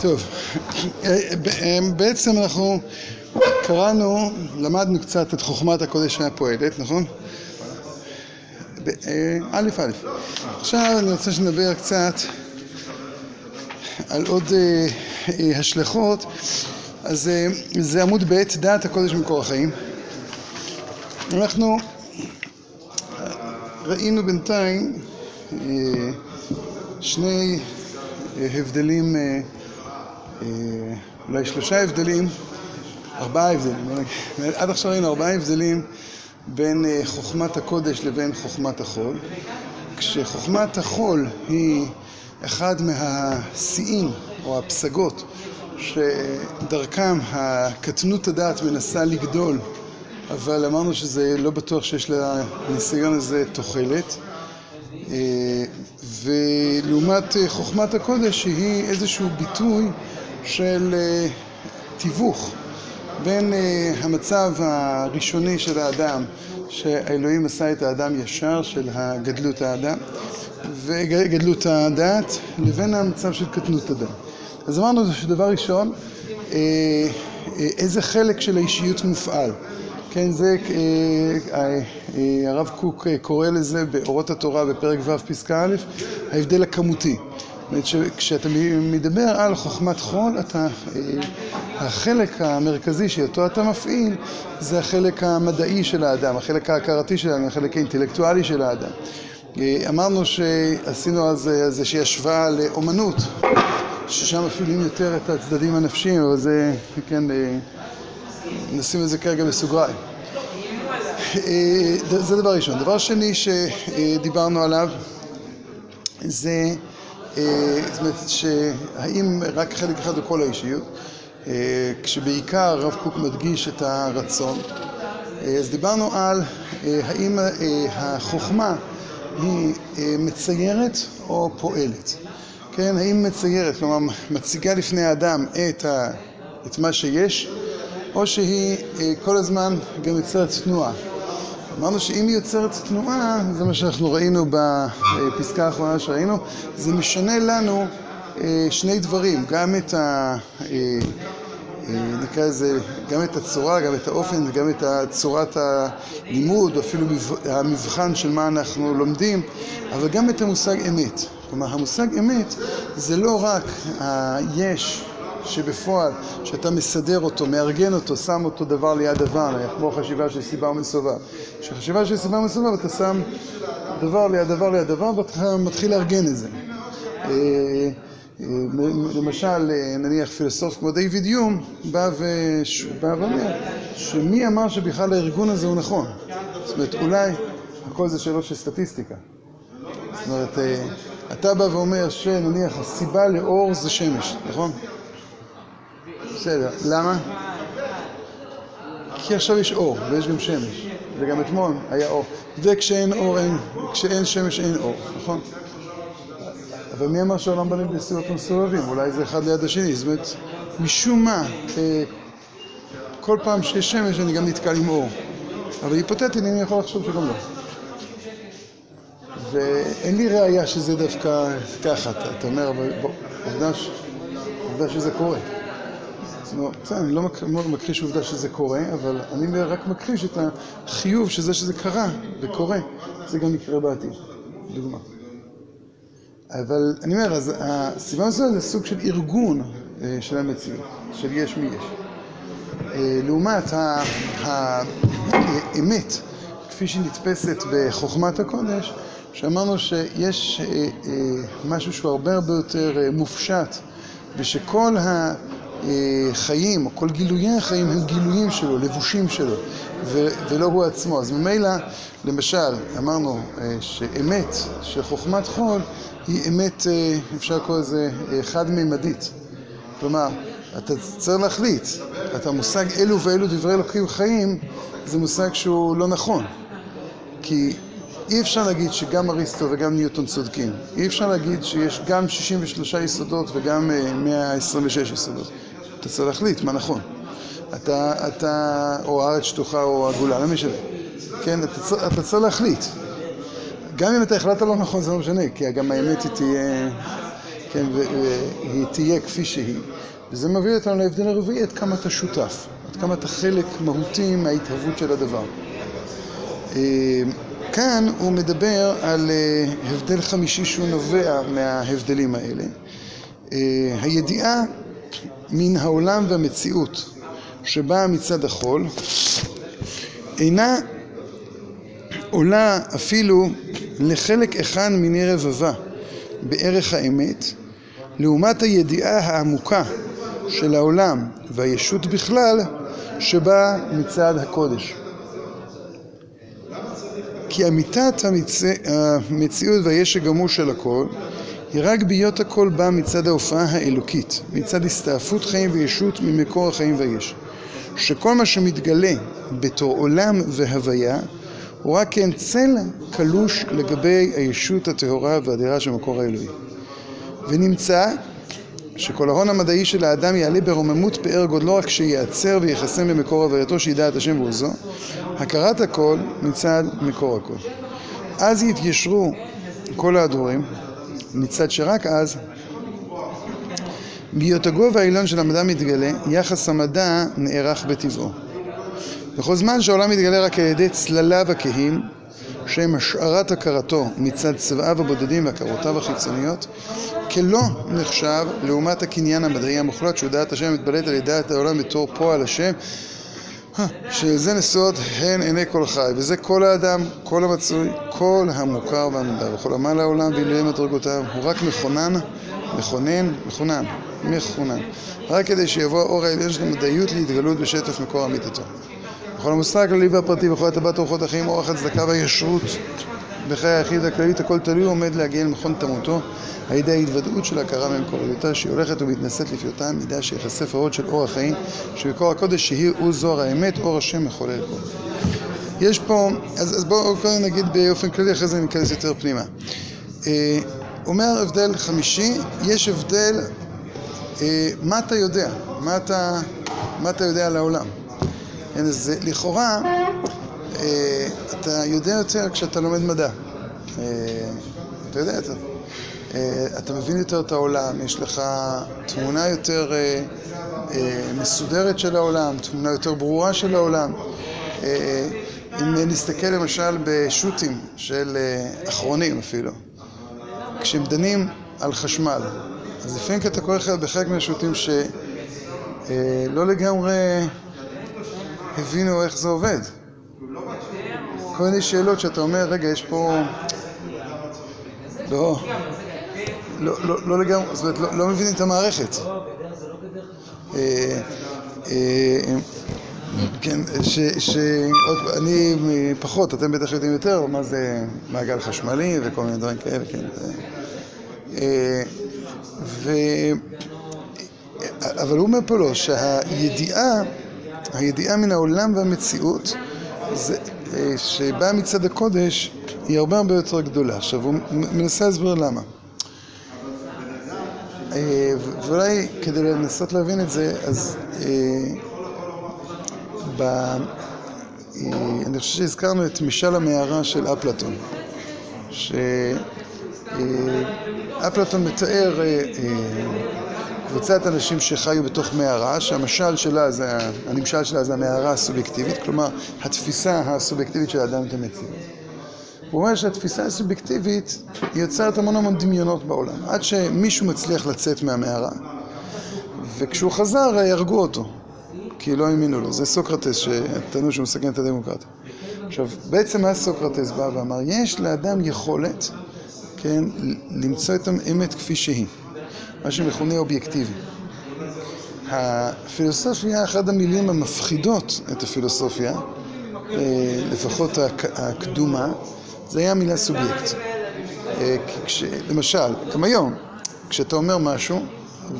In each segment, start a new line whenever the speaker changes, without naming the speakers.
טוב, בעצם אנחנו קראנו, למדנו קצת את חוכמת הקודש הפועלת, נכון? א' א', עכשיו אני רוצה שנדבר קצת על עוד השלכות, אז זה עמוד ב', דעת הקודש במקור החיים. אנחנו ראינו בינתיים שני הבדלים אולי שלושה הבדלים, ארבעה הבדלים, עד עכשיו ראינו ארבעה הבדלים בין חוכמת הקודש לבין חוכמת החול. כשחוכמת החול היא אחד מהשיאים או הפסגות שדרכם הקטנות הדעת מנסה לגדול, אבל אמרנו שזה לא בטוח שיש לניסיון הזה תוחלת, ולעומת חוכמת הקודש שהיא איזשהו ביטוי של תיווך בין המצב הראשוני של האדם שהאלוהים עשה את האדם ישר של גדלות האדם וגדלות הדעת לבין המצב של קטנות הדעת. אז אמרנו שדבר ראשון איזה חלק של האישיות מופעל, כן זה הרב קוק קורא לזה באורות התורה בפרק ו' פסקה א' ההבדל הכמותי, כשאתה מדבר על חוכמת חול החלק המרכזי שאותו אתה מפעיל זה החלק המדעי של האדם, החלק ההכרתי של האדם, החלק האינטלקטואלי של האדם. אמרנו שעשינו אז איזושהי השוואה לאומנות ששם מפעילים יותר את הצדדים הנפשיים אבל זה, כן, נשים את זה כרגע בסוגריים. זה דבר ראשון. דבר שני שדיברנו עליו זה שהאם רק חלק אחד בכל האישיות כשבעיקר הרב קוק מדגיש את הרצון אז דיברנו על האם החוכמה היא מציירת או פועלת, כן, האם מציירת, כלומר מציגה לפני האדם את מה שיש או שהיא כל הזמן גם יוצרת תנועה. אמרנו שאם היא יוצרת תנועה זה מה שאנחנו ראינו בפסקה האחרונה שראינו זה משנה לנו שני דברים גם את נקרא לזה גם את הצורה גם את האופן וגם את צורת הלימוד אפילו המבחן של מה אנחנו לומדים אבל גם את המושג אמת. כלומר המושג אמת זה לא רק היש שבפועל שאתה מסדר אותו, מארגן אותו, שם אותו דבר ליד דבר כמו חשיבה של סיבה ומסובב. כשחשיבה של סיבה ומסובב אתה שם דבר ליד דבר ליד דבר ואתה מתחיל לארגן את זה. למשל נניח פילוסוף כמו דיוויד יום בא ואומר שמי אמר שבכלל הארגון הזה הוא נכון, זאת אומרת אולי הכל זה שאלות של סטטיסטיקה. זאת אומרת אתה בא ואומר שנניח הסיבה לאור זה שמש, נכון? בסדר, למה? כי עכשיו יש אור ויש גם שמש וגם אתמול היה אור וכשאין אור אין, כשאין שמש אין אור, נכון? אבל מי אמר שהעולם בנוי בנתיבות מסובבים? אולי זה אחד ליד השני, זאת אומרת משום מה כל פעם שיש שמש אני גם נתקל עם אור אבל היפותטית אני יכול לחשוב שגם לא ואין לי ראייה שזה דווקא ככה, אתה אומר אבל עובדה שזה קורה אני לא מכחיש עובדה שזה קורה אבל אני רק מכחיש את החיוב שזה שזה קרה וקורה. זה גם יקרה בעתיד, דוגמה אבל אני אומר, אז הסיבה הזאת זה סוג של ארגון של המציאות, של יש מי יש. לעומת האמת כפי שהיא נתפסת בחוכמת הקודש שאמרנו שיש משהו שהוא הרבה הרבה יותר מופשט ושכל החיים או כל גילויי החיים הם גילויים שלו, לבושים שלו ולא הוא עצמו. אז ממילא למשל אמרנו שאמת של חוכמת חול היא אמת אפשר לקרוא לזה חד מימדית כלומר אתה צריך להחליט אתה מושג אלו ואלו דברי אלוקים חיים זה מושג שהוא לא נכון. כי אי אפשר להגיד שגם אריסטו וגם ניוטון צודקים. אי אפשר להגיד שיש גם 63 יסודות וגם 126 יסודות אתה צריך להחליט מה נכון אתה או הארץ שטוחה או עגולה, לא משנה כן, אתה צריך להחליט גם אם אתה החלטת לא נכון זה לא משנה כי גם האמת היא תהיה כן, והיא תהיה כפי שהיא. וזה מביא אותנו להבדל הרביעי, עד כמה אתה שותף, עד כמה אתה חלק מהותי מההתהוות של הדבר. כאן הוא מדבר על הבדל חמישי שהוא נובע מההבדלים האלה. הידיעה מן העולם והמציאות שבאה מצד החול אינה עולה אפילו לחלק אחד מיני רבבה בערך האמת לעומת הידיעה העמוקה של העולם והישות בכלל שבאה מצד הקודש. כי אמיתת המציא, המציאות והיש הגמור של הכל היא רק בהיות הכל בא מצד ההופעה האלוקית, מצד הסתעפות חיים וישות ממקור החיים והיש. שכל מה שמתגלה בתור עולם והוויה הוא רק כן צל קלוש לגבי הישות הטהורה והאדירה של מקור האלוהי. ונמצא שכל ההון המדעי של האדם יעלה ברוממות פאר גודלו רק שייעצר וייחסם במקור הווייתו שידע את השם ועוזו, הכרת הכל מצד מקור הכל. אז יתיישרו כל ההדורים, מצד שרק אז בהיות הגובה העליון של המדע מתגלה, יחס המדע נערך בטבעו. בכל זמן שהעולם מתגלה רק על ידי צלליו הכהים, שהם השערת הכרתו מצד צבעיו הבודדים והכרותיו החיצוניות, כלא נחשב לעומת הקניין המדעי המוחלט שהוא דעת השם מתבלט על ידי דעת העולם בתור פועל השם שזה נשואות הן עיני כל חי, וזה כל האדם, כל המצוי, כל המוכר והמודע, וכל עמל העולם ואלוהי מדרגותיו, הוא רק מכונן, מכונן, מכונן, מכונן, רק כדי שיבוא האור העליון של המדעיות להתגלות בשטף מקור אמיתתו. בכל המושג הכללי והפרטי, בכל הטבת אורחות החיים, אורח הצדקה והישרות בחיי היחיד הכללית, הכל תלוי עומד להגיע למכון תמותו על ידי ההתוודעות של הכרה ממקוריותה שהיא הולכת ומתנשאת לפיוטה מידה שיחשף האור של אור החיים שבקור הקודש שהיא הוא זוהר האמת, אור השם מחולל כל. יש פה, אז, אז בואו קודם נגיד באופן כללי, אחרי זה ניכנס יותר פנימה. אה, אומר הבדל חמישי, יש הבדל אה, מה אתה יודע, מה אתה, מה אתה יודע על העולם. כן, אז לכאורה אתה יודע יותר כשאתה לומד מדע. אה, אתה יודע יותר. אה, אתה מבין יותר את העולם, יש לך תמונה יותר מסודרת של העולם, תמונה יותר ברורה של העולם. אם נסתכל למשל בשו"תים של אחרונים אפילו, כשהם דנים על חשמל, אז לפעמים אתה קורא בחלק מהשו"תים שלא לגמרי הבינו איך זה עובד. כל מיני שאלות שאתה אומר, רגע, יש פה... לא, לא, לא, לא לגמרי, זאת אומרת, לא, לא מבינים את המערכת. אה, אה, כן, אני פחות, אתם בטח יודעים יותר, מה זה מעגל חשמלי וכל מיני דברים כאלה, כן. אה, ו... אבל הוא אומר פה לא, שהידיעה, הידיעה מן העולם והמציאות, זה, שבאה מצד הקודש היא הרבה הרבה יותר גדולה. עכשיו הוא מנסה להסביר למה. אה, ואולי כדי לנסות להבין את זה, אז אה, ב... אה, אני חושב שהזכרנו את משל המערה של אפלטון, שאפלטון מתאר קבוצת אנשים שחיו בתוך מערה, שהמשל שלה זה, הנמשל שלה זה המערה הסובייקטיבית, כלומר התפיסה הסובייקטיבית של האדם את המציאות. הוא אומר שהתפיסה הסובייקטיבית יוצרת המון המון דמיונות בעולם, עד שמישהו מצליח לצאת מהמערה, וכשהוא חזר הרגו אותו, כי לא האמינו לו. זה סוקרטס שטענו שהוא מסכן את הדמוקרטיה. עכשיו, בעצם מה סוקרטס בא ואמר? יש לאדם יכולת, כן, למצוא את האמת כפי שהיא. מה שמכונה אובייקטיבי. הפילוסופיה, אחת המילים המפחידות את הפילוסופיה, אה, לפחות הקדומה, זה היה המילה סובייקט. אה, כש, למשל, גם היום, כשאתה אומר משהו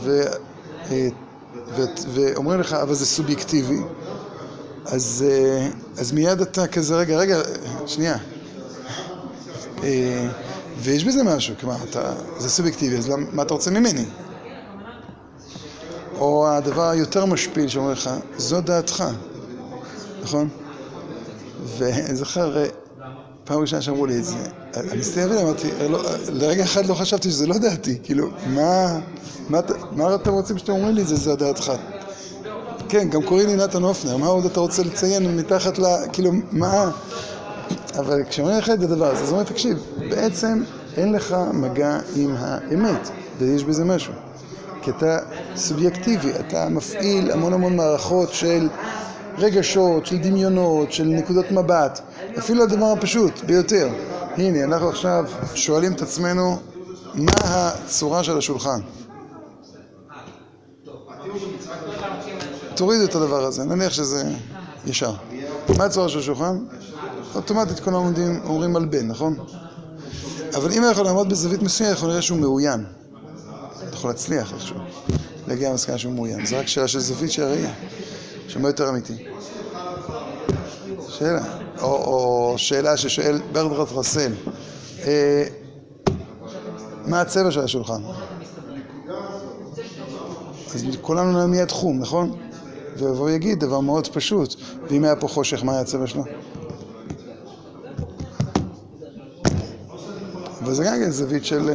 ו, אה, ו, ואומרים לך, אבל זה סובייקטיבי, אז, אז מיד אתה כזה, רגע, רגע, שנייה. ויש בזה משהו, כלומר, אתה, זה סובייקטיבי, אז מה אתה רוצה ממני? או הדבר היותר משפיל שאומר לך, זו דעתך, נכון? וזכר, פעם ראשונה שאמרו לי את זה, אני מסתכל אמרתי, לא, לרגע אחד לא חשבתי שזה לא דעתי, כאילו, מה, מה, מה אתם רוצים שאתם אומרים לי זה, זה הדעתך? כן, גם קוראים לי נתן אופנר, מה עוד אתה רוצה לציין מתחת ל... כאילו, מה... אבל כשאומרים לך את הדבר הזה, אז אומר, תקשיב, בעצם אין לך מגע עם האמת, ויש בזה משהו. כי אתה סובייקטיבי, אתה מפעיל המון המון מערכות של רגשות, של דמיונות, של נקודות מבט, אפילו הדבר הפשוט ביותר. הנה, אנחנו עכשיו שואלים את עצמנו מה הצורה של השולחן. תורידו את הדבר הזה, נניח שזה ישר. מה הצורה של השולחן? אוטומטית כולם עומדים, אומרים מלבן, נכון? אבל אם אנחנו נעמוד בזווית מסוימת, אנחנו נראה שהוא מאוין. יכול להצליח איכשהו, להגיע למסקנה שהוא מאוין. זה רק שאלה של זווית של הראייה, שמה יותר אמיתי. שאלה, או, או שאלה ששואל ברדרת רסל, אה, מה הצבע של השולחן? אז כולנו נהיה תחום, נכון? ויבוא ויגיד דבר מאוד פשוט, ואם היה פה חושך, מה היה הצבע שלו? וזה גם כן זווית של אה,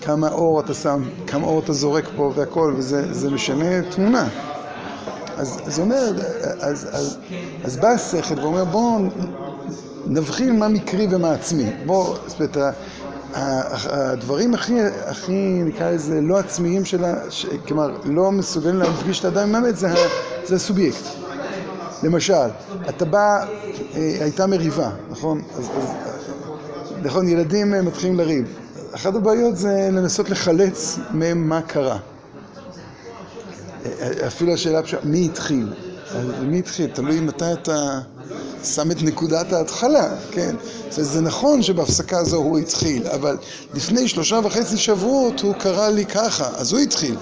כמה אור אתה שם, כמה אור אתה זורק פה והכל, וזה משנה תמונה. אז זה אומר, אז, אז, אז בא השכל ואומר בואו נבחין מה מקרי ומה עצמי. בואו, זאת אומרת, הדברים הכי, הכי נקרא לזה לא עצמיים שלה, כלומר לא מסוגלים להפגיש את האדם עם האמת, זה, זה הסובייקט. למשל, אתה בא, אה, הייתה מריבה, נכון? אז, אז, נכון, ילדים מתחילים לריב. אחת הבעיות זה לנסות לחלץ מהם מה קרה. אפילו השאלה פשוטה, מי התחיל? מי התחיל? תלוי מתי אתה שם את נקודת ההתחלה, כן? זה נכון שבהפסקה הזו הוא התחיל, אבל לפני שלושה וחצי שבועות הוא קרא לי ככה, אז הוא התחיל.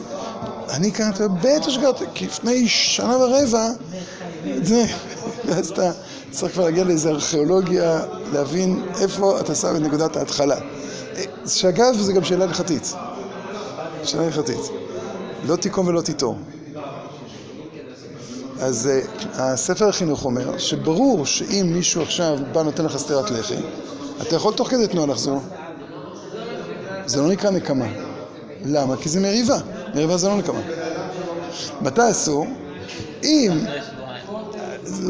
אני קראתי, בטח שקראתי, כי לפני שנה ורבע, זה, ואז אתה צריך כבר להגיע לאיזו ארכיאולוגיה, להבין איפה אתה שם את נקודת ההתחלה. שאגב, זו גם שאלה הלכתית. שאלה הלכתית. לא תיקום ולא תיטור. אז uh, הספר החינוך אומר שברור שאם מישהו עכשיו בא נותן לך סטירת לחי, אתה יכול תוך כדי תנועה לחזור. זה לא נקרא נקמה. למה? כי זה מריבה. מריבה זה לא נקמה. מתי אסור? אם...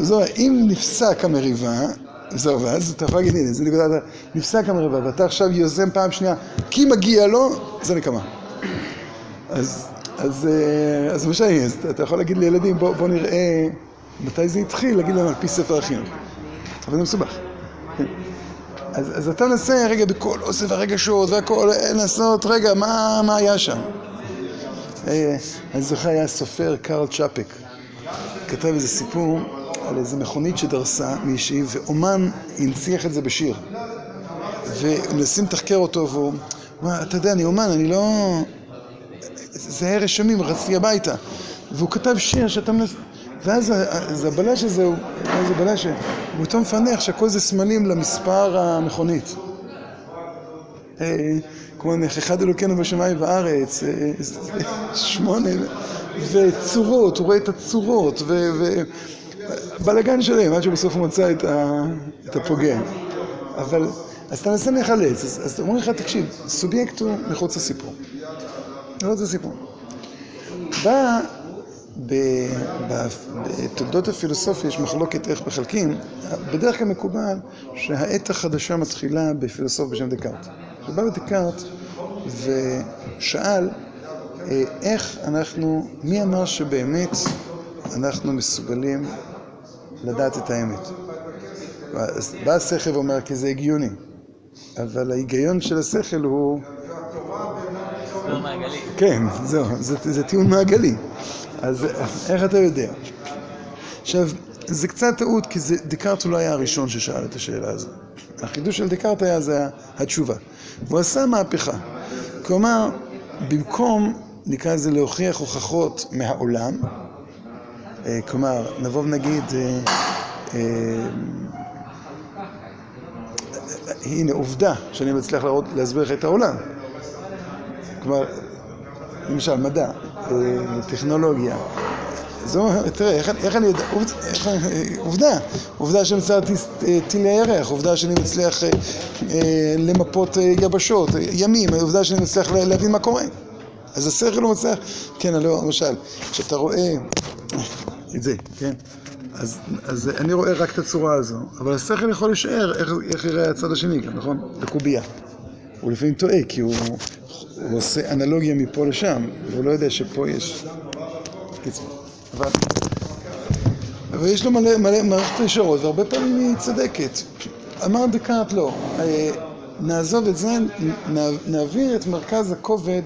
זו, אם נפסק המריבה, זהו, ואז אתה יכול להגיד, הנה, זה נקודת... נפסק המריבה, ואתה עכשיו יוזם פעם שנייה, כי מגיע לו, זה נקמה. אז אז, אה, אז למשל, אתה יכול להגיד לילדים, בוא, בוא נראה מתי זה התחיל, להגיד להם על פי ספר החינוך. אבל זה מסובך. אז, אז אתה מנסה רגע בכל אוסף הרגשות והכל, לנסות, רגע, מה, מה היה שם? אה, אני זוכר, היה סופר קרל צ'אפק, כתב איזה סיפור על איזה מכונית שדרסה מישהי, ואומן הנציח את זה בשיר. ומנסים לתחקר אותו, והוא, אתה יודע, אני אומן, אני לא... זה היה רשמים, רצתי הביתה. והוא כתב שיר שאתה מנס... ואז זה הבלש הזה, הוא איזה בלש, הוא אותו מפענח שהכל זה סמלים למספר המכונית. אה, כמו אחד אלוקינו בשמיים וארץ, אה, שמונה, וצורות, הוא רואה את הצורות, ובלאגן שלהם, עד שבסוף הוא מצא את הפוגע. אבל, אז אתה מנסה להיחלץ, אז אומרים לך, תקשיב, סובייקט הוא מחוץ לסיפור. מחוץ לסיפור. בא בתולדות הפילוסופיה יש מחלוקת איך מחלקים, בדרך כלל מקובל שהעת החדשה מתחילה בפילוסוף בשם דקארט. שבא בדקארט ושאל אה, איך אנחנו, מי אמר שבאמת אנחנו מסוגלים לדעת את האמת? בא השכל ואומר כי זה הגיוני, אבל ההיגיון של השכל הוא... כן, זהו, זה טיעון מעגלי. אז איך אתה יודע? עכשיו, זה קצת טעות, כי זה, דקארט הוא לא היה הראשון ששאל את השאלה הזו. החידוש של דקארט היה, זה התשובה. הוא עשה מהפכה. כלומר, במקום, נקרא לזה להוכיח הוכחות מהעולם, כלומר, נבוא ונגיד, אה, אה, הנה עובדה שאני מצליח להסביר לך את העולם. כלומר, למשל מדע, טכנולוגיה, זו, תראה, איך, איך אני יודע, עובדה, עובדה שאני מצליח טילי ירח, עובדה שאני מצליח אה, אה, למפות אה, יבשות, ימים, עובדה שאני מצליח להבין מה קורה. אז השכל לא מצליח, כן, לא, למשל, כשאתה רואה את זה, כן, אז, אז אני רואה רק את הצורה הזו, אבל השכל יכול לשער איך, איך יראה הצד השני, נכון? בקובייה. הוא לפעמים טועה, כי הוא, הוא עושה אנלוגיה מפה לשם, והוא לא יודע שפה יש... קיצור. אבל, אבל יש לו מלא, מלא מערכת ישרות, והרבה פעמים היא צדקת. אמר דקארט לא, אה, נעזוב את זה, נעביר את מרכז הכובד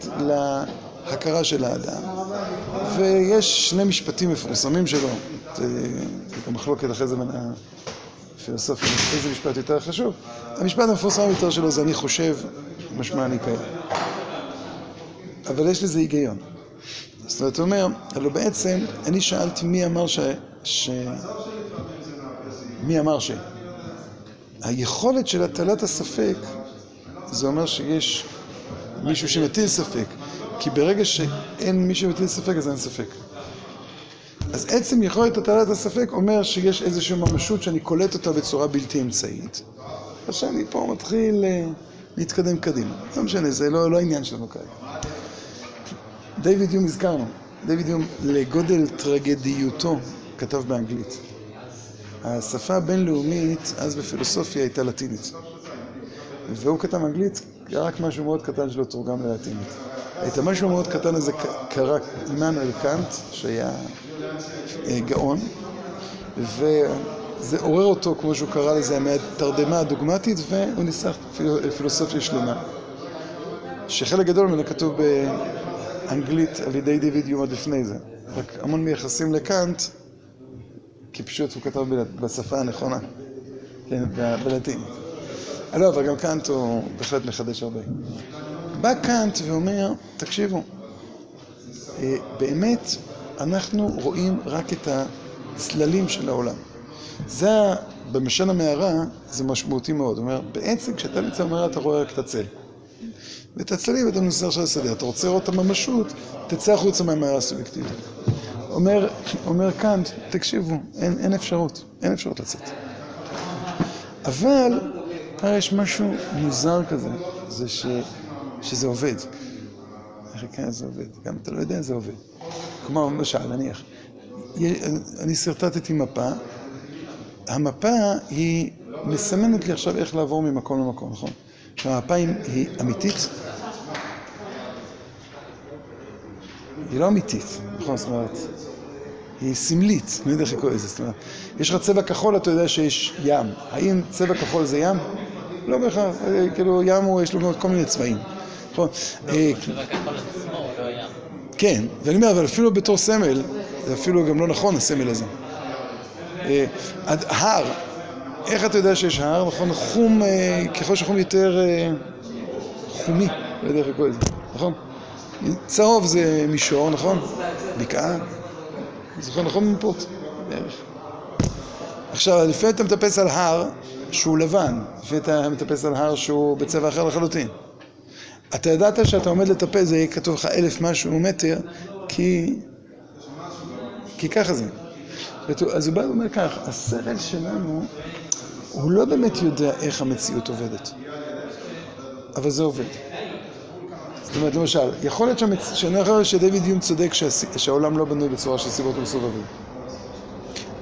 להכרה של האדם. ויש שני משפטים מפורסמים שלו, זה מחלוקת אחרי זה בין הפילוסופיה, איזה משפט יותר חשוב. המשפט המפורסם יותר שלו זה אני חושב, משמע אני קיים. אבל יש לזה היגיון. זאת אומרת, הוא אומר, אבל בעצם, אני שאלתי מי אמר ש... ש... מי אמר ש... היכולת של הטלת הספק, זה אומר שיש מישהו שמטיל ספק, כי ברגע שאין מישהו שמטיל ספק, אז אין ספק. אז עצם יכולת הטלת הספק אומר שיש איזושהי ממשות שאני קולט אותה בצורה בלתי אמצעית. עכשיו אני פה מתחיל אה, להתקדם קדימה. לא משנה, זה לא, לא העניין שלנו כרגע. דיוויד יום הזכרנו, דיוויד יום לגודל טרגדיותו כתב באנגלית. השפה הבינלאומית אז בפילוסופיה הייתה לטינית. והוא כתב אנגלית, רק משהו מאוד קטן שלו תורגם ללטינית. את המשהו מאוד קטן הזה קרא עמנואל קאנט, שהיה אה, גאון, וזה עורר אותו, כמו שהוא קרא לזה, מהתרדמה הדוגמטית, והוא ניסח פילוסופיה שלמה. שחלק גדול ממנו כתוב אנגלית על ידי דיוויד יום עד לפני זה. רק המון מייחסים לקאנט, כי פשוט הוא כתב בשפה הנכונה, כן, בלטינית. לא, אבל גם קאנט הוא בהחלט מחדש הרבה. בא קאנט ואומר, תקשיבו, אה, באמת אנחנו רואים רק את הצללים של העולם. זה, במשל המערה, זה משמעותי מאוד. הוא אומר, בעצם כשאתה נמצא במערה אתה רואה רק את הצל. ואת הצללים אתה מנסה עכשיו לסדר. אתה רוצה לראות את הממשות, תצא החוצה מהמערה הסובייקטיבית. אומר, אומר קאנט, תקשיבו, אין, אין אפשרות, אין אפשרות לצאת. אבל, יש משהו מוזר כזה, זה ש, שזה עובד. כן זה עובד? גם אתה לא יודע, זה עובד. כמו למשל, נניח, אני שרטטתי מפה, המפה היא מסמנת לי עכשיו איך לעבור ממקום למקום, נכון? שהמפה היא אמיתית? היא לא אמיתית, נכון? זאת אומרת, היא סמלית, אני לא יודע איך לקרוא לזה, זאת אומרת, יש לך צבע כחול, אתה יודע שיש ים. האם צבע כחול זה ים? לא בהכרח, כאילו ים הוא, יש לו כל מיני צבעים. נכון?
לא, אה, לא.
כן, ואני אומר, אבל אפילו בתור סמל, זה אפילו גם לא נכון הסמל הזה. אה, הר, איך אתה יודע שיש הר? נכון, חום, אה, ככל שחום יותר אה, חומי, לא יודע איך לקרוא לזה, נכון? צהוב זה מישור, נכון? בקעה? זוכר נכון בערך. עכשיו, לפעמים אתה מטפס על הר שהוא לבן, לפעמים אתה מטפס על הר שהוא בצבע אחר לחלוטין. אתה ידעת שאתה עומד לטפס, זה יהיה כתוב לך אלף משהו מטר, כי... כי ככה זה. אז הוא בא ואומר כך, השכל שלנו הוא לא באמת יודע איך המציאות עובדת, אבל זה עובד. זאת אומרת, למשל, יכול להיות. שאני יכול שדויד יום צודק שה... שהעולם לא בנוי בצורה של סיבות ומסובבים.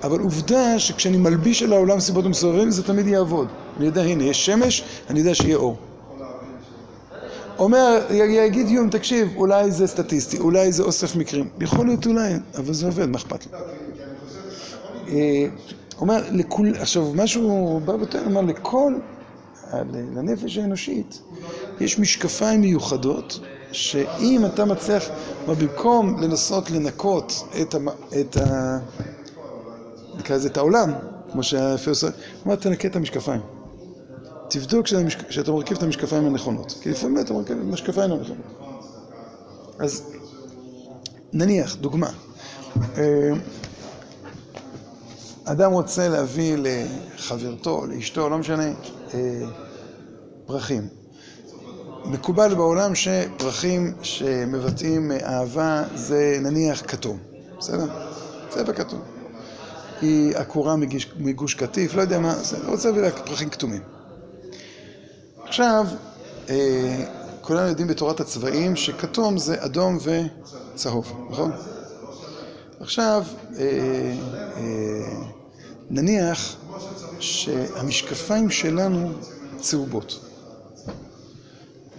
אבל עובדה שכשאני מלביש על העולם סיבות ומסובבים זה תמיד יעבוד. אני יודע, הנה, יש שמש, אני יודע שיהיה אור. אומר, יגיד יום, תקשיב, אולי זה סטטיסטי, אולי זה אוסף מקרים. יכול להיות אולי, אבל זה עובד, מה אכפת לו? אה, אומר, לכול, עכשיו, משהו בא וטוען, אומר, לכל, לנפש האנושית, יש משקפיים מיוחדות, שאם אתה מצליח, במקום לנסות לנקות את, המ, את, ה, כזה, את העולם, כמו שהפילוסוף, אומר, תנקה את המשקפיים. תבדוק שאתה מרכיב את המשקפיים הנכונות, כי לפעמים אתה מרכיב את המשקפיים הנכונות. אז נניח, דוגמה. אה, אדם רוצה להביא לחברתו, לאשתו, לא משנה, אה, פרחים. מקובל בעולם שפרחים שמבטאים אהבה זה נניח כתום, בסדר? צבע כתום. היא עקורה מגוש קטיף, לא יודע מה, זה, אני רוצה להביא לה פרחים כתומים. עכשיו, אה, כולנו יודעים בתורת הצבעים שכתום זה אדום וצהוב, נכון? עכשיו, אה, אה, נניח שהמשקפיים שלנו צהובות.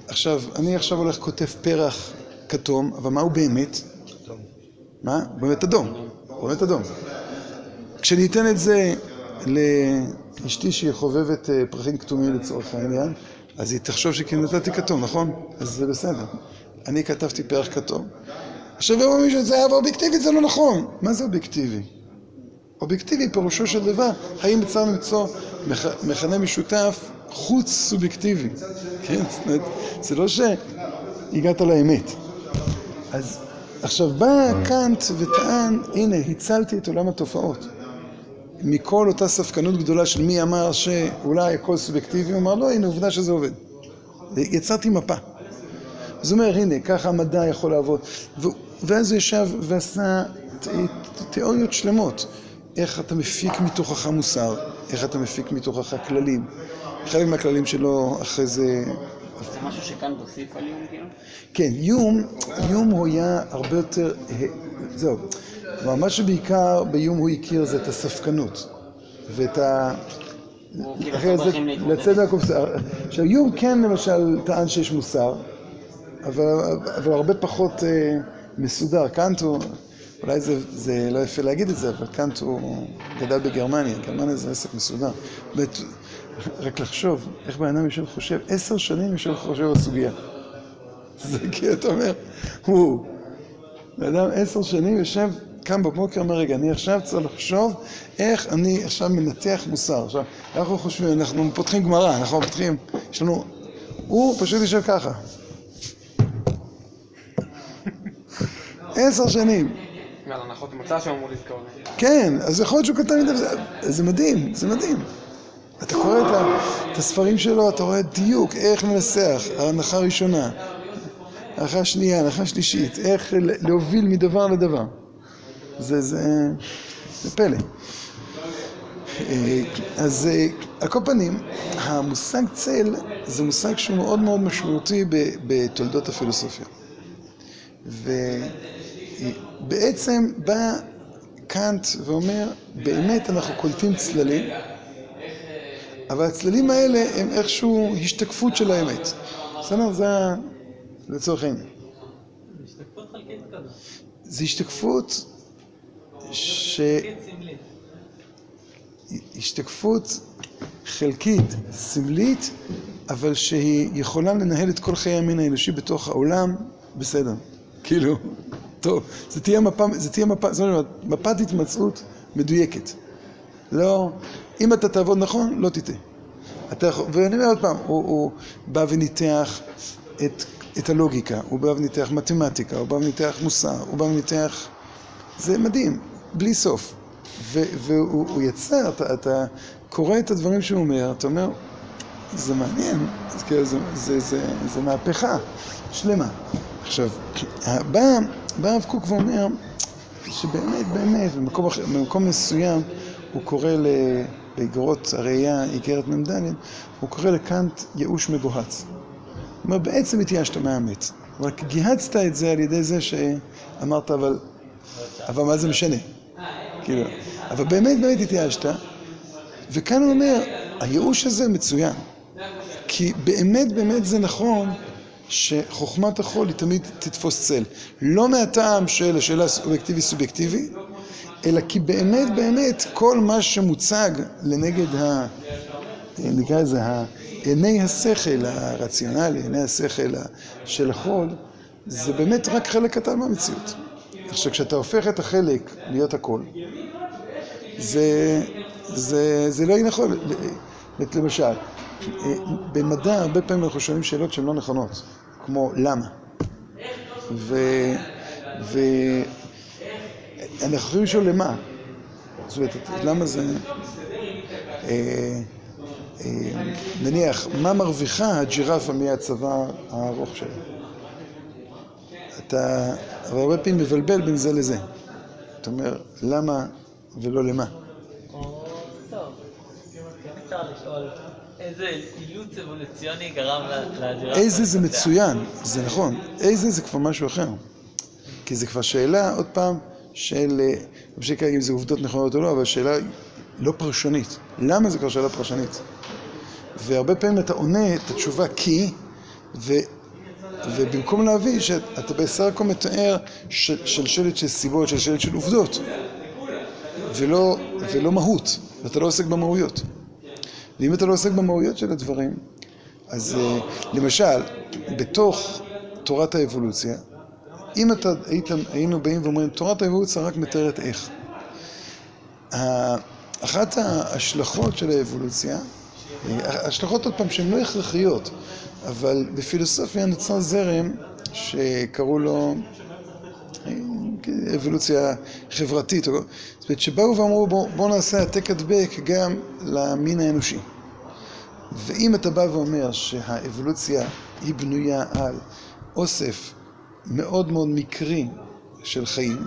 עכשיו, אני עכשיו הולך כותב פרח כתום, אבל מה הוא באמת? מה? הוא באמת אדום. הוא באמת אדום. כשאני אתן את זה לאשתי שהיא חובבת אה, פרחים כתומים לצורך העניין, אז היא תחשוב שכן נתתי כתום, נכון? אז זה בסדר. אני כתבתי פרח כתום. עכשיו יבוא מישהו ויצא, אבל אובייקטיבית זה לא נכון. מה זה אובייקטיבי? אובייקטיבי פירושו של דבר, האם אפשר למצוא מכנה משותף חוץ סובייקטיבי, כן? זאת אומרת, זה לא שהגעת לאמת. אז עכשיו בא קאנט וטען, הנה, הצלתי את עולם התופעות. מכל אותה ספקנות גדולה של מי אמר שאולי הכל סובייקטיבי, הוא אמר לא, הנה עובדה שזה עובד. יצרתי מפה. אז הוא אומר, הנה, ככה המדע יכול לעבוד. ואז הוא ישב ועשה תיאוריות שלמות. איך אתה מפיק מתוכך מוסר, איך אתה מפיק מתוכך כללים. חלק מהכללים שלו אחרי זה...
זה משהו שכאן תוסיף על יום כאילו?
כן, יום, יום הוא היה הרבה יותר... זהו. כלומר, מה שבעיקר ביום הוא הכיר זה את הספקנות. ואת ה...
כאילו דרכים להתמודד.
לצאת מהקופסה. עכשיו, יום כן למשל טען שיש מוסר, אבל, אבל הרבה פחות אה, מסודר. קאנט הוא, אולי זה, זה לא יפה להגיד את זה, אבל קאנט הוא גדל בגרמניה, גרמניה זה עסק מסודר. רק לחשוב, איך בן אדם יושב וחושב, עשר שנים יושב וחושב על סוגיה. זה כי אתה אומר, הוא, בן אדם עשר שנים יושב, קם בבוקר, אומר, רגע, אני עכשיו צריך לחשוב איך אני עכשיו מנתח מוסר. עכשיו, אנחנו חושבים, אנחנו פותחים גמרא, אנחנו פותחים, יש לנו, הוא פשוט יושב ככה. עשר שנים.
ועל הנחות מוצא שהוא אמור לזכור.
כן, אז יכול להיות שהוא כתב את זה, זה מדהים, זה מדהים. אתה קורא את, הספרים שלו, אתה רואה דיוק, איך לנסח, ההנחה הראשונה, ההנחה השנייה, ההנחה השלישית, איך להוביל מדבר לדבר. זה פלא. אה, אז אה, על כל פנים, המושג צל זה מושג שהוא מאוד מאוד משמעותי בתולדות הפילוסופיה. ובעצם בא קאנט ואומר, באמת אנחנו קולטים צללים, אבל הצללים האלה הם איכשהו השתקפות של האמת. בסדר? זה לצורך העניין. זה השתקפות ש... השתקפות חלקית, סמלית, אבל שהיא יכולה לנהל את כל חיי המין האנושי בתוך העולם, בסדר. כאילו, טוב, זה תהיה מפה, זה תהיה מפה, זאת אומרת, מפת התמצאות מדויקת. לא, אם אתה תעבוד נכון, לא תטעה. אתה ואני אומר עוד פעם, הוא, הוא בא וניתח את, את הלוגיקה, הוא בא וניתח מתמטיקה, הוא בא וניתח מוסר, הוא בא וניתח... זה מדהים, בלי סוף. ו, והוא הוא יצא, אתה, אתה קורא את הדברים שהוא אומר, אתה אומר, זה מעניין, זה, כאילו, זה, זה, זה, זה מהפכה שלמה. עכשיו, בא, בא הרב קוק ואומר שבאמת, באמת, במקום, במקום מסוים הוא קורא ל- באגרות הראייה, איגרת מ"ד, הוא קורא לקאנט ייאוש מגוהץ. אומר, בעצם התייאשת מהאמת, רק גיהצת את זה על ידי זה שאמרת, אבל, אבל מה זה משנה? כאילו, אבל באמת באמת התייאשת, וכאן הוא אומר, הייאוש הזה מצוין. כי באמת באמת זה נכון שחוכמת החול היא תמיד תתפוס צל. לא מהטעם של השאלה אובייקטיבי-סובייקטיבי, אלא כי באמת באמת כל מה שמוצג לנגד ה... נקרא לזה, עיני השכל הרציונלי, עיני השכל של החול, זה באמת רק חלק קטן מהמציאות. עכשיו, כשאתה הופך את החלק להיות הכל, זה, זה, זה לא יהיה נכון. למשל, במדע הרבה פעמים אנחנו שואלים שאלות שהן לא נכונות, כמו למה? ו... ו... יכולים לשאול למה. זאת אומרת, למה זה... אה, אה, נניח, מה מרוויחה הג'ירפה מהצבא הארוך שלה? אתה הרבה פעמים מבלבל בין זה לזה. אתה אומר, למה ולא למה?
איזה אילוץ אבולוציוני גרם לג'ירפה
איזה זה. מצוין, זה נכון, איזה זה כבר משהו אחר. כי זה כבר שאלה, עוד פעם, של, לא משנה כרגע אם זה עובדות נכונות או לא, אבל שאלה לא פרשנית. למה זה כבר שאלה פרשנית? והרבה פעמים אתה עונה את התשובה כי, ו, ובמקום להבין שאתה בסך הכל מתאר שלשלת של סיבות, שלשלת של עובדות, ולא, ולא מהות, ואתה לא עוסק במהויות. ואם אתה לא עוסק במהויות של הדברים, אז אה, למשל, בתוך תורת האבולוציה, אם אתה היית, היינו באים ואומרים, תורת האבולוציה רק מתארת איך. אחת ההשלכות של האבולוציה, השלכות עוד פעם שהן לא הכרחיות, אבל בפילוסופיה נוצר זרם שקראו לו אה, אבולוציה חברתית, זאת אומרת שבאו ואמרו בואו בוא נעשה העתק הדבק גם למין האנושי. ואם אתה בא ואומר שהאבולוציה היא בנויה על אוסף מאוד מאוד מקרי של חיים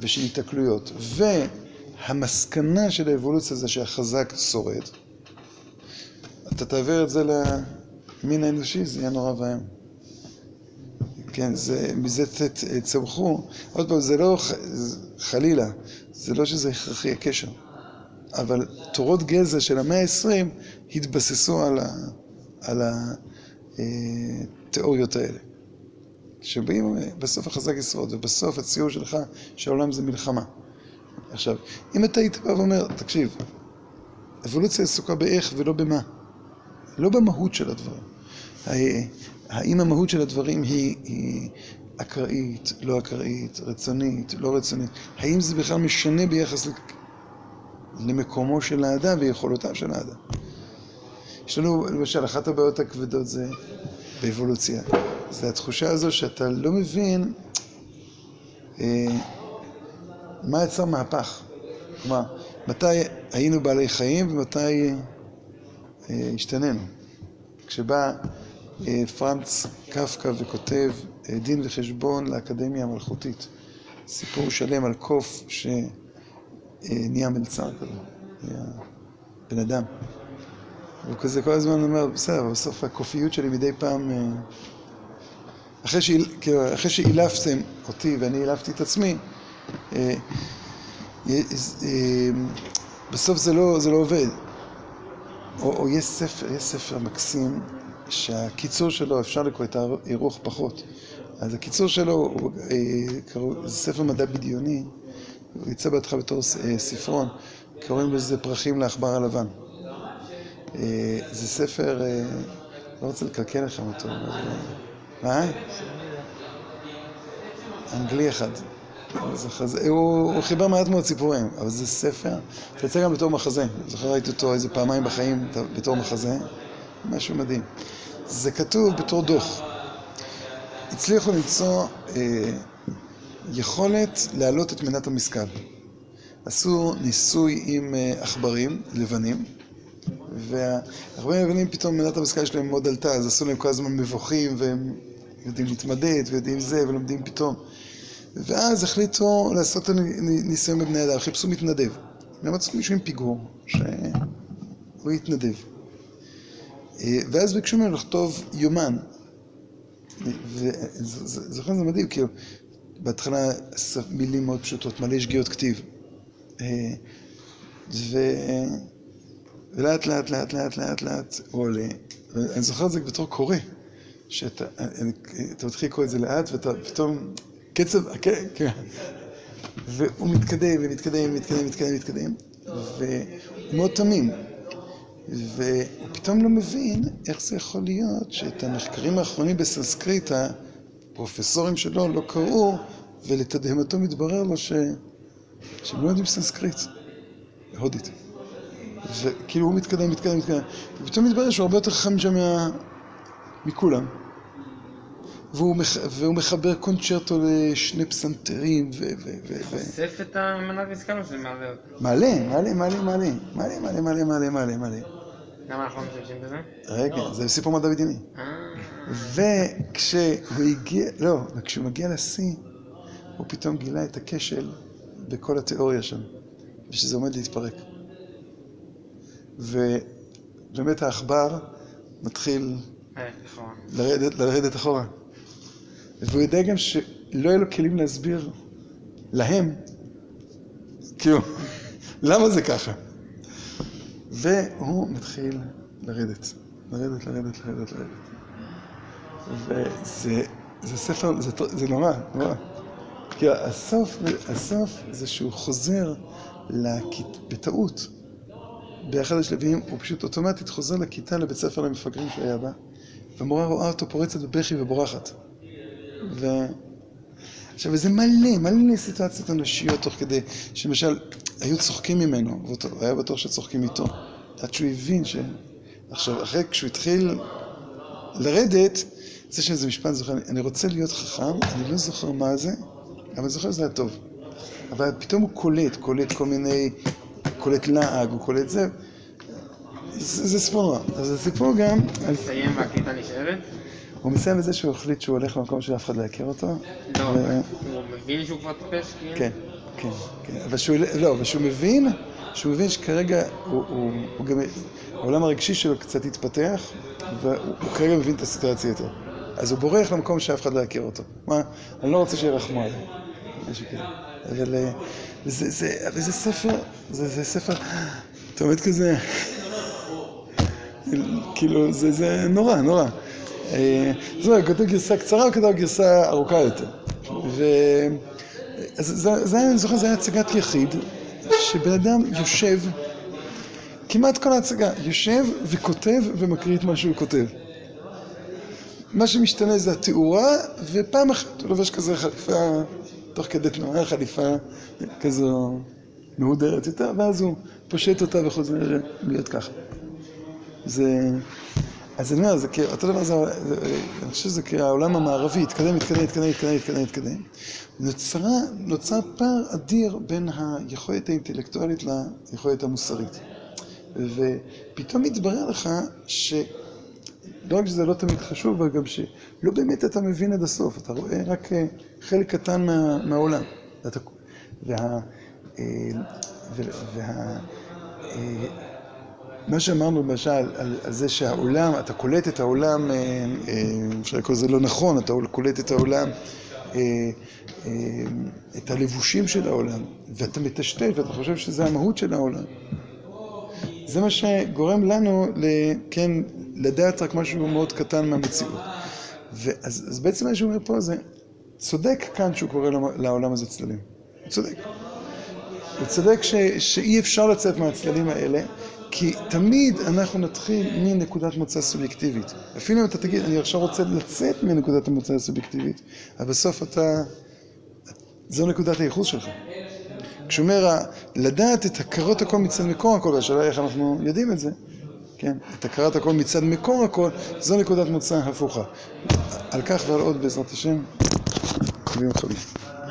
ושל התקלויות, והמסקנה של האבולוציה זה שהחזק שורד, אתה תעביר את זה למין האנושי, זה יהיה נורא ואיום. כן, זה, מזה ת- צמחו, עוד פעם, זה לא חלילה, זה לא שזה הכרחי הקשר. אבל תורות גזע של המאה ה-20 התבססו על, ה, על התיאוריות האלה. שבאים, בסוף החזק ישרוד, ובסוף הציור שלך שהעולם זה מלחמה. עכשיו, אם אתה היית בא ואומר, תקשיב, אבולוציה עסוקה באיך ולא במה, לא במהות של הדברים. האם המהות של הדברים היא, היא אקראית, לא אקראית, רצונית, לא רצונית? האם זה בכלל משנה ביחס למקומו של האדם ויכולותיו של האדם? יש לנו, למשל, אחת הבעיות הכבדות זה באבולוציה. זה התחושה הזו שאתה לא מבין אה, מה יצר מהפך. כלומר, מתי היינו בעלי חיים ומתי אה, השתננו. כשבא אה, פרנץ קפקא וכותב אה, דין וחשבון לאקדמיה המלכותית, סיפור שלם על קוף שנהיה מלצר כזה, בן אדם. הוא כזה כל הזמן אומר, בסדר, בסוף הקופיות שלי מדי פעם, אה, אחרי, שאיל, כאילו, שאילפתם אותי ואני אילפתי את עצמי, אה, אה, אה, בסוף זה לא, זה לא עובד. או, או יש ספר, יש ספר מקסים שהקיצור שלו, אפשר לקרוא את האירוח פחות. אז הקיצור שלו, זה ספר מדע בדיוני, הוא יצא בהתחלה בתור ספרון, קוראים לזה פרחים לעכבר הלבן. זה ספר, לא רוצה לקלקל לכם אותו, אבל... מה? אנגלי אחד. לא הוא, חיבר מעט מאוד סיפורים, אבל זה ספר, זה יצא גם בתור מחזה. זוכר ראיתי אותו איזה פעמיים בחיים בתור מחזה, משהו מדהים. זה כתוב בתור דוח. הצליחו למצוא אה, יכולת להעלות את מנת המשכל. עשו ניסוי עם אה, עכברים לבנים, והעכברים לבנים פתאום מנת המשכל שלהם מאוד עלתה, אז עשו להם כל הזמן מבוכים, והם יודעים להתמדד, ויודעים זה, ולומדים פתאום. ואז החליטו לעשות את הניסיון בבני אדם, חיפשו מתנדב. והם מצאו מישהו עם פיגור, שהוא יתנדב. אה, ואז ביקשו ממנו לכתוב יומן. וזוכר זה מדהים, כאילו, בהתחלה מילים מאוד פשוטות, מלא שגיאות כתיב. אה, ו... ולאט לאט לאט לאט לאט לאט הוא עולה. ואני זוכר את זה בתור קורא, שאתה מתחיל לקרוא את זה לאט ואתה פתאום, קצב, כן, כן. והוא מתקדם ומתקדם ומתקדם ומתקדם ומתקדם, והוא מאוד תמים. והוא פתאום לא מבין איך זה יכול להיות שאת המחקרים האחרונים בסנסקריט, הפרופסורים שלו לא קראו, ולתדהמתו מתברר לו ש... שהם לא יודעים סנסקריט, הודית. וכאילו הוא מתקדם, מתקדם, מתקדם, ופתאום מתברר שהוא הרבה יותר חכם שם. מכולם. והוא, מח... והוא מחבר קונצ'רטו לשני פסנתרים, ו... ו... ו... ו...
אוסף את המנת משכל או שזה מעלה אותו?
מעלה, מעלה, מעלה, מעלה, מעלה, מעלה, מעלה, מעלה, מעלה, מעלה.
למה אנחנו לא משתמשים בזה?
רגע, זה סיפור מדע בדיוני.
אה...
וכשהוא הגיע, לא, וכשהוא מגיע לשיא, הוא פתאום גילה את הכשל בכל התיאוריה שם, ושזה עומד להתפרק. ובאמת העכבר מתחיל
אה, נכון.
לרדת, לרדת אחורה. והוא יודע גם שלא יהיו לו כלים להסביר להם, כאילו, למה זה ככה? והוא מתחיל לרדת, לרדת, לרדת, לרדת, לרדת. וזה זה ספר, זה, זה נורא, נורא. כי הסוף, הסוף זה שהוא חוזר לכית, בטעות, באחד השלבים, הוא פשוט אוטומטית חוזר לכיתה, לבית ספר למפגרים שהיה בה, והמורה רואה אותו פורצת בבכי ובורחת. ו... עכשיו, וזה מלא, מלא סיטואציות אנושיות תוך כדי, שלמשל, היו צוחקים ממנו, והוא היה בטוח שצוחקים איתו, עד שהוא הבין ש... עכשיו, אחרי, כשהוא התחיל לרדת, זה שזה משפט זוכר, אני רוצה להיות חכם, אני לא זוכר מה זה, אבל זוכר שזה היה טוב. אבל פתאום הוא קולט, קולט כל מיני, קולט לעג, הוא קולט זה. זה, סיפור נורא. אז זה סיפור גם...
מסיים והכיתה נשארת?
הוא מסיים בזה שהוא החליט שהוא הולך למקום שאף אחד לא יכיר אותו.
לא, הוא מבין שהוא כבר טיפש, כאילו?
כן, כן, כן. אבל שהוא, לא, אבל שהוא מבין, שהוא מבין שכרגע הוא, גם, העולם הרגשי שלו קצת התפתח, והוא הוא כרגע מבין את הסיטואציה יותר. אז הוא בורח למקום שאף אחד לא יכיר אותו. מה, אני לא רוצה שירחמו עליי. משהו כזה. אבל אה, זה, זה, אבל זה ספר, זה, זה ספר, אתה עומד כזה, כאילו, זה, זה נורא, נורא. אה, זאת אומרת, כתוב גרסה קצרה וכתוב גרסה ארוכה יותר. ו... אז זה, זה, אני זוכר, זה היה הצגת יחיד, שבן אדם יושב, כמעט כל ההצגה, יושב וכותב ומקריא את מה שהוא כותב. מה שמשתנה זה התאורה, ופעם אחת הוא לובש כזה חליפה, תוך כדי תנועה, חליפה כזו מהודרת יותר, ואז הוא פושט אותה וחוזר להיות ככה. זה... אז אני אומר, זה כאילו, אותו דבר זה, אני חושב שזה כאילו העולם המערבי, התקדם, התקדם, התקדם, התקדם, התקדם, התקדם. נוצרה, נוצר פער אדיר בין היכולת האינטלקטואלית ליכולת המוסרית. ופתאום מתברר לך ש... לא רק שזה לא תמיד חשוב, אבל גם שלא באמת אתה מבין עד הסוף, אתה רואה רק אה, חלק קטן מה, מהעולם. ואתה, וה, אה, וה, אה, מה שאמרנו למשל על, על זה שהעולם, אתה קולט את העולם, אפשר לקרוא לזה לא נכון, אתה קולט את העולם, את הלבושים של העולם, ואתה מטשטש ואתה חושב שזה המהות של העולם. זה מה שגורם לנו, כן, לדעת רק משהו מאוד קטן מהמציאות. ואז אז בעצם מה שהוא אומר פה זה, צודק כאן שהוא קורא לעולם- הזה צללים. הוא צודק. הוא צודק ש, שאי אפשר לצאת מהצללים האלה, כי תמיד אנחנו נתחיל מנקודת מוצא סובייקטיבית. אפילו אם אתה תגיד, אני עכשיו רוצה לצאת מנקודת המוצא הסובייקטיבית, אבל בסוף אתה, זו נקודת הייחוס שלך. כשהוא אומר, לדעת את הכרת הכל מצד מקור הכל, והשאלה היא איך אנחנו יודעים את זה, כן? את הכרת הכל מצד מקור הכל, זו נקודת מוצא הפוכה. על כך ועל עוד בעזרת השם, ביום חמישי.